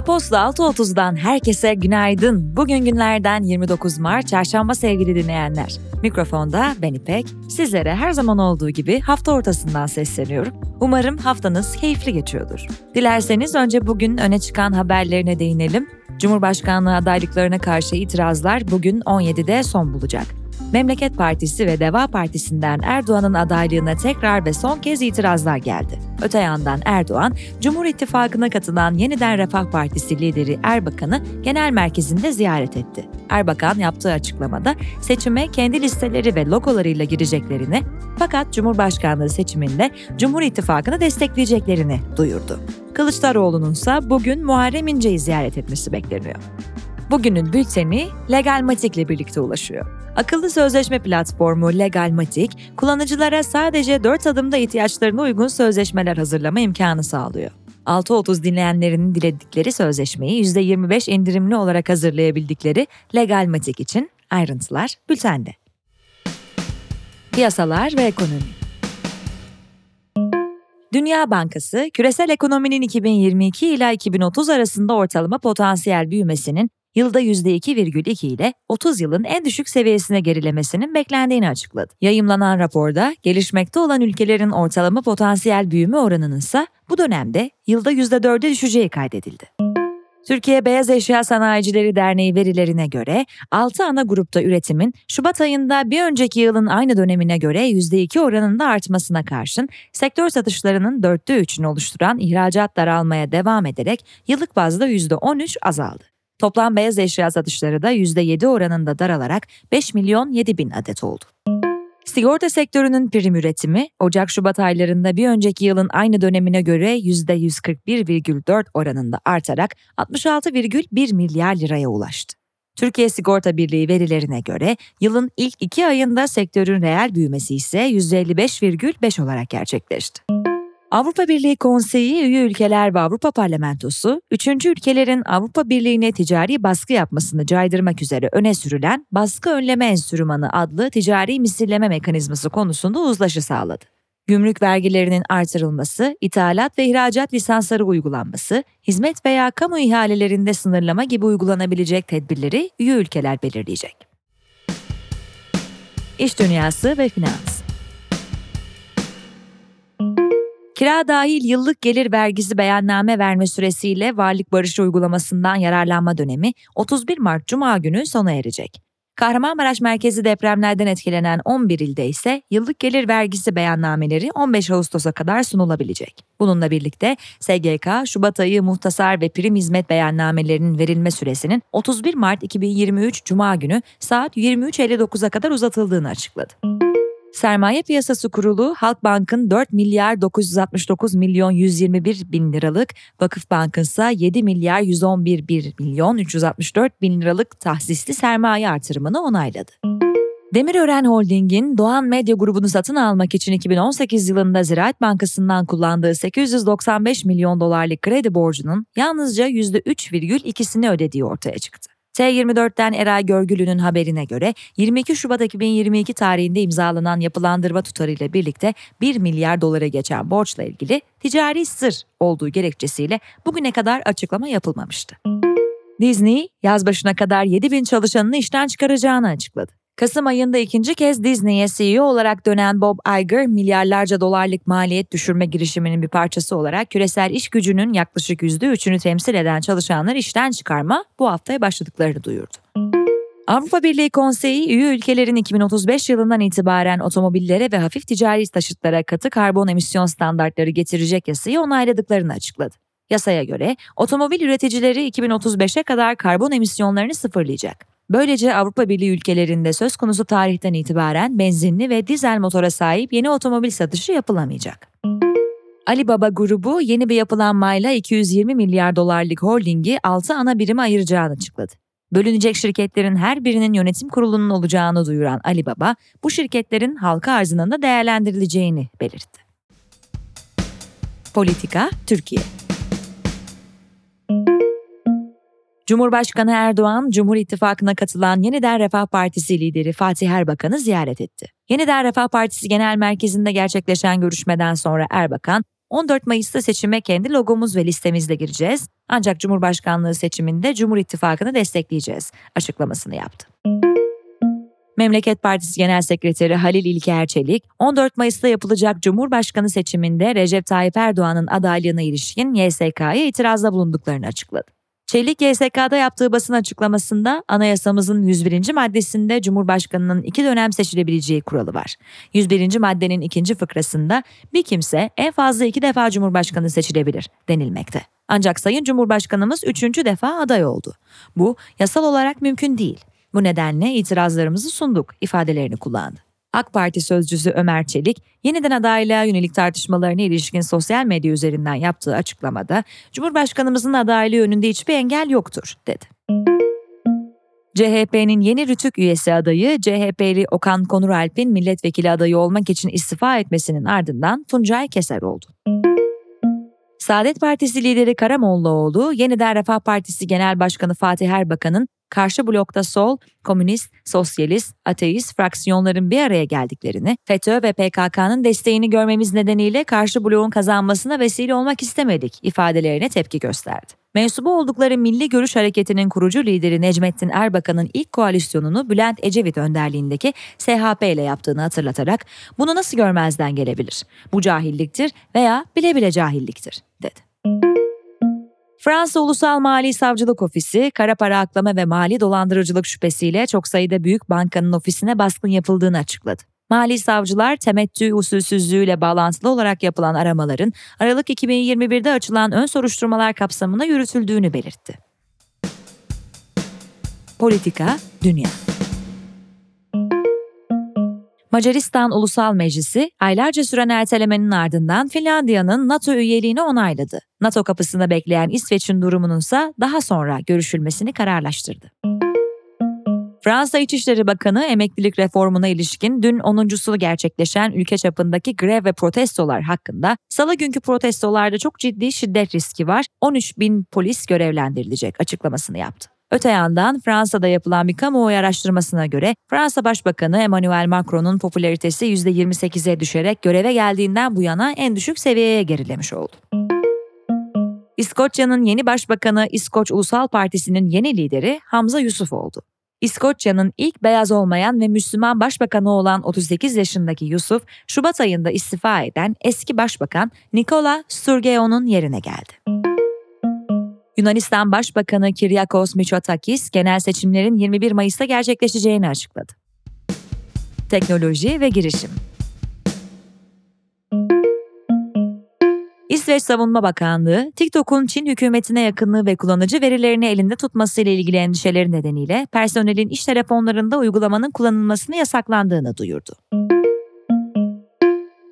Aposto 6.30'dan herkese günaydın. Bugün günlerden 29 Mart Çarşamba sevgili dinleyenler. Mikrofonda ben İpek. Sizlere her zaman olduğu gibi hafta ortasından sesleniyorum. Umarım haftanız keyifli geçiyordur. Dilerseniz önce bugün öne çıkan haberlerine değinelim. Cumhurbaşkanlığı adaylıklarına karşı itirazlar bugün 17'de son bulacak. Memleket Partisi ve Deva Partisi'nden Erdoğan'ın adaylığına tekrar ve son kez itirazlar geldi. Öte yandan Erdoğan, Cumhur İttifakı'na katılan Yeniden Refah Partisi lideri Erbakan'ı genel merkezinde ziyaret etti. Erbakan yaptığı açıklamada seçime kendi listeleri ve logolarıyla gireceklerini fakat Cumhurbaşkanlığı seçiminde Cumhur İttifakı'nı destekleyeceklerini duyurdu. Kılıçdaroğlu'nun ise bugün Muharrem İnce'yi ziyaret etmesi bekleniyor. Bugünün bülteni Legalmatik ile birlikte ulaşıyor. Akıllı sözleşme platformu Legalmatik, kullanıcılara sadece 4 adımda ihtiyaçlarına uygun sözleşmeler hazırlama imkanı sağlıyor. 6.30 dinleyenlerinin diledikleri sözleşmeyi %25 indirimli olarak hazırlayabildikleri Legalmatik için ayrıntılar bültende. Piyasalar ve ekonomi Dünya Bankası, küresel ekonominin 2022 ila 2030 arasında ortalama potansiyel büyümesinin yılda %2,2 ile 30 yılın en düşük seviyesine gerilemesinin beklendiğini açıkladı. Yayımlanan raporda gelişmekte olan ülkelerin ortalama potansiyel büyüme oranının ise bu dönemde yılda %4'e düşeceği kaydedildi. Türkiye Beyaz Eşya Sanayicileri Derneği verilerine göre 6 ana grupta üretimin Şubat ayında bir önceki yılın aynı dönemine göre %2 oranında artmasına karşın sektör satışlarının dörtte üçünü oluşturan ihracat daralmaya devam ederek yıllık bazda %13 azaldı. Toplam beyaz eşya satışları da %7 oranında daralarak 5 milyon 7 bin adet oldu. Sigorta sektörünün prim üretimi Ocak-Şubat aylarında bir önceki yılın aynı dönemine göre %141,4 oranında artarak 66,1 milyar liraya ulaştı. Türkiye Sigorta Birliği verilerine göre yılın ilk iki ayında sektörün reel büyümesi ise %55,5 olarak gerçekleşti. Avrupa Birliği Konseyi üye ülkeler ve Avrupa Parlamentosu, üçüncü ülkelerin Avrupa Birliği'ne ticari baskı yapmasını caydırmak üzere öne sürülen Baskı Önleme Enstrümanı adlı ticari misilleme mekanizması konusunda uzlaşı sağladı. Gümrük vergilerinin artırılması, ithalat ve ihracat lisansları uygulanması, hizmet veya kamu ihalelerinde sınırlama gibi uygulanabilecek tedbirleri üye ülkeler belirleyecek. İş dünyası ve finans Kira dahil yıllık gelir vergisi beyanname verme süresiyle varlık barışı uygulamasından yararlanma dönemi 31 Mart Cuma günü sona erecek. Kahramanmaraş merkezi depremlerden etkilenen 11 ilde ise yıllık gelir vergisi beyannameleri 15 Ağustos'a kadar sunulabilecek. Bununla birlikte SGK, Şubat ayı muhtasar ve prim hizmet beyannamelerinin verilme süresinin 31 Mart 2023 Cuma günü saat 23.59'a kadar uzatıldığını açıkladı. Sermaye Piyasası Kurulu Halkbank'ın 4 milyar 969 milyon 121 bin liralık, Vakıfbank'ın ise 7 milyar 111 1 milyon 364 bin liralık tahsisli sermaye artırımını onayladı. Demirören Holding'in Doğan Medya grubunu satın almak için 2018 yılında Ziraat Bankası'ndan kullandığı 895 milyon dolarlık kredi borcunun yalnızca %3,2'sini ödediği ortaya çıktı. T24'ten Eray Görgülü'nün haberine göre 22 Şubat 2022 tarihinde imzalanan yapılandırma tutarıyla birlikte 1 milyar dolara geçen borçla ilgili ticari sır olduğu gerekçesiyle bugüne kadar açıklama yapılmamıştı. Disney, yaz başına kadar 7 bin çalışanını işten çıkaracağını açıkladı. Kasım ayında ikinci kez Disney'e CEO olarak dönen Bob Iger, milyarlarca dolarlık maliyet düşürme girişiminin bir parçası olarak küresel iş gücünün yaklaşık %3'ünü temsil eden çalışanlar işten çıkarma bu haftaya başladıklarını duyurdu. Avrupa Birliği Konseyi üye ülkelerin 2035 yılından itibaren otomobillere ve hafif ticari taşıtlara katı karbon emisyon standartları getirecek yasayı onayladıklarını açıkladı. Yasaya göre otomobil üreticileri 2035'e kadar karbon emisyonlarını sıfırlayacak. Böylece Avrupa Birliği ülkelerinde söz konusu tarihten itibaren benzinli ve dizel motora sahip yeni otomobil satışı yapılamayacak. Alibaba grubu yeni bir yapılanmayla 220 milyar dolarlık holdingi 6 ana birime ayıracağını açıkladı. Bölünecek şirketlerin her birinin yönetim kurulunun olacağını duyuran Alibaba, bu şirketlerin halka arzının da değerlendirileceğini belirtti. Politika Türkiye Cumhurbaşkanı Erdoğan, Cumhur İttifakı'na katılan Yeniden Refah Partisi lideri Fatih Erbakan'ı ziyaret etti. Yeniden Refah Partisi Genel Merkezi'nde gerçekleşen görüşmeden sonra Erbakan, 14 Mayıs'ta seçime kendi logomuz ve listemizle gireceğiz. Ancak Cumhurbaşkanlığı seçiminde Cumhur İttifakı'nı destekleyeceğiz açıklamasını yaptı. Memleket Partisi Genel Sekreteri Halil İlker Çelik, 14 Mayıs'ta yapılacak Cumhurbaşkanı seçiminde Recep Tayyip Erdoğan'ın adaylığına ilişkin YSK'ya itirazda bulunduklarını açıkladı. Çelik YSK'da yaptığı basın açıklamasında anayasamızın 101. maddesinde Cumhurbaşkanının iki dönem seçilebileceği kuralı var. 101. maddenin ikinci fıkrasında bir kimse en fazla iki defa Cumhurbaşkanı seçilebilir denilmekte. Ancak Sayın Cumhurbaşkanımız üçüncü defa aday oldu. Bu yasal olarak mümkün değil. Bu nedenle itirazlarımızı sunduk ifadelerini kullandı. AK Parti sözcüsü Ömer Çelik, yeniden adaylığa yönelik tartışmalarına ilişkin sosyal medya üzerinden yaptığı açıklamada, Cumhurbaşkanımızın adaylığı önünde hiçbir engel yoktur, dedi. CHP'nin yeni Rütük üyesi adayı CHP'li Okan Konuralp'in milletvekili adayı olmak için istifa etmesinin ardından Tuncay Keser oldu. Saadet Partisi lideri Karamollaoğlu, yeniden Refah Partisi Genel Başkanı Fatih Erbakan'ın karşı blokta sol, komünist, sosyalist, ateist fraksiyonların bir araya geldiklerini, FETÖ ve PKK'nın desteğini görmemiz nedeniyle karşı bloğun kazanmasına vesile olmak istemedik ifadelerine tepki gösterdi. Mensubu oldukları Milli Görüş Hareketi'nin kurucu lideri Necmettin Erbakan'ın ilk koalisyonunu Bülent Ecevit önderliğindeki SHP ile yaptığını hatırlatarak bunu nasıl görmezden gelebilir? Bu cahilliktir veya bile bile cahilliktir, dedi. Fransa Ulusal Mali Savcılık Ofisi, kara para aklama ve mali dolandırıcılık şüphesiyle çok sayıda büyük bankanın ofisine baskın yapıldığını açıkladı. Mali savcılar temettü usulsüzlüğüyle bağlantılı olarak yapılan aramaların Aralık 2021'de açılan ön soruşturmalar kapsamında yürütüldüğünü belirtti. Politika, Dünya Macaristan Ulusal Meclisi aylarca süren ertelemenin ardından Finlandiya'nın NATO üyeliğini onayladı. NATO kapısında bekleyen İsveç'in durumunun ise daha sonra görüşülmesini kararlaştırdı. Fransa İçişleri Bakanı emeklilik reformuna ilişkin dün 10.sunu gerçekleşen ülke çapındaki grev ve protestolar hakkında salı günkü protestolarda çok ciddi şiddet riski var 13 bin polis görevlendirilecek açıklamasını yaptı. Öte yandan Fransa'da yapılan bir kamuoyu araştırmasına göre Fransa Başbakanı Emmanuel Macron'un popülaritesi %28'e düşerek göreve geldiğinden bu yana en düşük seviyeye gerilemiş oldu. İskoçya'nın yeni başbakanı İskoç Ulusal Partisi'nin yeni lideri Hamza Yusuf oldu. İskoçya'nın ilk beyaz olmayan ve Müslüman başbakanı olan 38 yaşındaki Yusuf, Şubat ayında istifa eden eski başbakan Nikola Sturgeon'un yerine geldi. Yunanistan Başbakanı Kyriakos Mitsotakis genel seçimlerin 21 Mayıs'ta gerçekleşeceğini açıkladı. Teknoloji ve girişim İsveç Savunma Bakanlığı, TikTok'un Çin hükümetine yakınlığı ve kullanıcı verilerini elinde tutmasıyla ilgili endişeleri nedeniyle personelin iş telefonlarında uygulamanın kullanılmasını yasaklandığını duyurdu.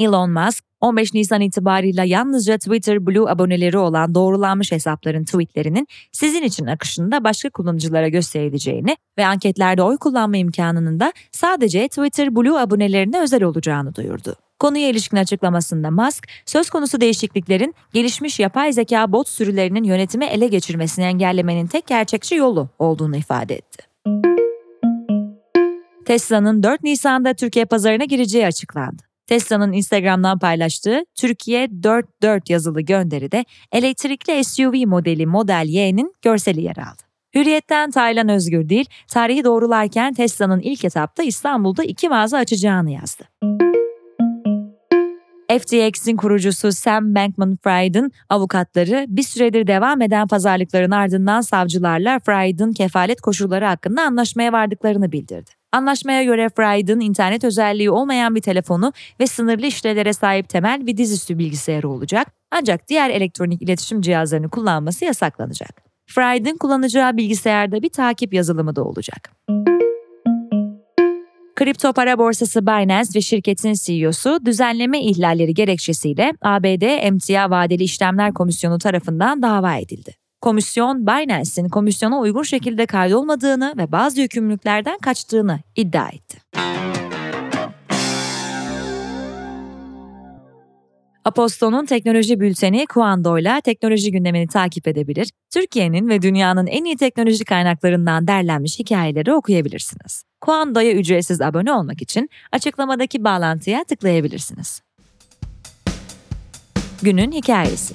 Elon Musk, 15 Nisan itibarıyla yalnızca Twitter Blue aboneleri olan doğrulanmış hesapların tweetlerinin sizin için akışında başka kullanıcılara gösterileceğini ve anketlerde oy kullanma imkanının da sadece Twitter Blue abonelerine özel olacağını duyurdu. Konuya ilişkin açıklamasında Musk, söz konusu değişikliklerin gelişmiş yapay zeka bot sürülerinin yönetimi ele geçirmesini engellemenin tek gerçekçi yolu olduğunu ifade etti. Tesla'nın 4 Nisan'da Türkiye pazarına gireceği açıklandı. Tesla'nın Instagram'dan paylaştığı Türkiye 44 yazılı gönderide elektrikli SUV modeli Model Y'nin görseli yer aldı. Hürriyetten Taylan Özgür değil, tarihi doğrularken Tesla'nın ilk etapta İstanbul'da iki mağaza açacağını yazdı. FTX'in kurucusu Sam Bankman-Fried'in avukatları bir süredir devam eden pazarlıkların ardından savcılarla Fried'in kefalet koşulları hakkında anlaşmaya vardıklarını bildirdi. Anlaşmaya göre Fried'in internet özelliği olmayan bir telefonu ve sınırlı işlevlere sahip temel bir dizüstü bilgisayarı olacak ancak diğer elektronik iletişim cihazlarını kullanması yasaklanacak. Fried'in kullanacağı bilgisayarda bir takip yazılımı da olacak. Kripto para borsası Binance ve şirketin CEO'su düzenleme ihlalleri gerekçesiyle ABD Emtia Vadeli İşlemler Komisyonu tarafından dava edildi. Komisyon, Binance'in komisyona uygun şekilde kaydolmadığını ve bazı yükümlülüklerden kaçtığını iddia etti. Aposto'nun teknoloji bülteni Kuando'yla teknoloji gündemini takip edebilir, Türkiye'nin ve dünyanın en iyi teknoloji kaynaklarından derlenmiş hikayeleri okuyabilirsiniz. Kuando'ya ücretsiz abone olmak için açıklamadaki bağlantıya tıklayabilirsiniz. Günün hikayesi.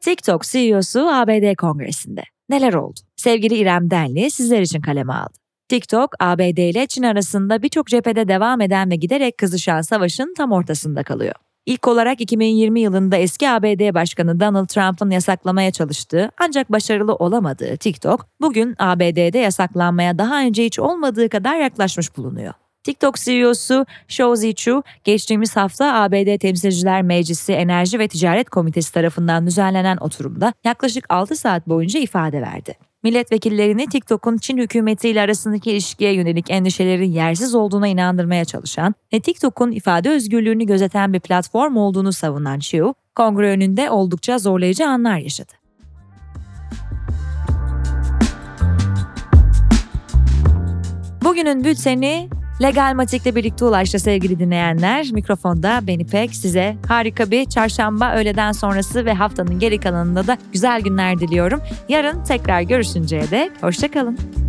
TikTok CEO'su ABD Kongresi'nde. Neler oldu? Sevgili İrem Denli sizler için kaleme aldı. TikTok, ABD ile Çin arasında birçok cephede devam eden ve giderek kızışan savaşın tam ortasında kalıyor. İlk olarak 2020 yılında eski ABD Başkanı Donald Trump'ın yasaklamaya çalıştığı ancak başarılı olamadığı TikTok, bugün ABD'de yasaklanmaya daha önce hiç olmadığı kadar yaklaşmış bulunuyor. TikTok CEO'su Shou Zichu, geçtiğimiz hafta ABD Temsilciler Meclisi Enerji ve Ticaret Komitesi tarafından düzenlenen oturumda yaklaşık 6 saat boyunca ifade verdi. Milletvekillerini TikTok'un Çin hükümetiyle arasındaki ilişkiye yönelik endişelerin yersiz olduğuna inandırmaya çalışan ve TikTok'un ifade özgürlüğünü gözeten bir platform olduğunu savunan Xiu, kongre önünde oldukça zorlayıcı anlar yaşadı. Bugünün bülteni Legal Matik'le birlikte ulaştı sevgili dinleyenler. Mikrofonda Beni Pek size harika bir çarşamba öğleden sonrası ve haftanın geri kalanında da güzel günler diliyorum. Yarın tekrar görüşünceye dek hoşçakalın.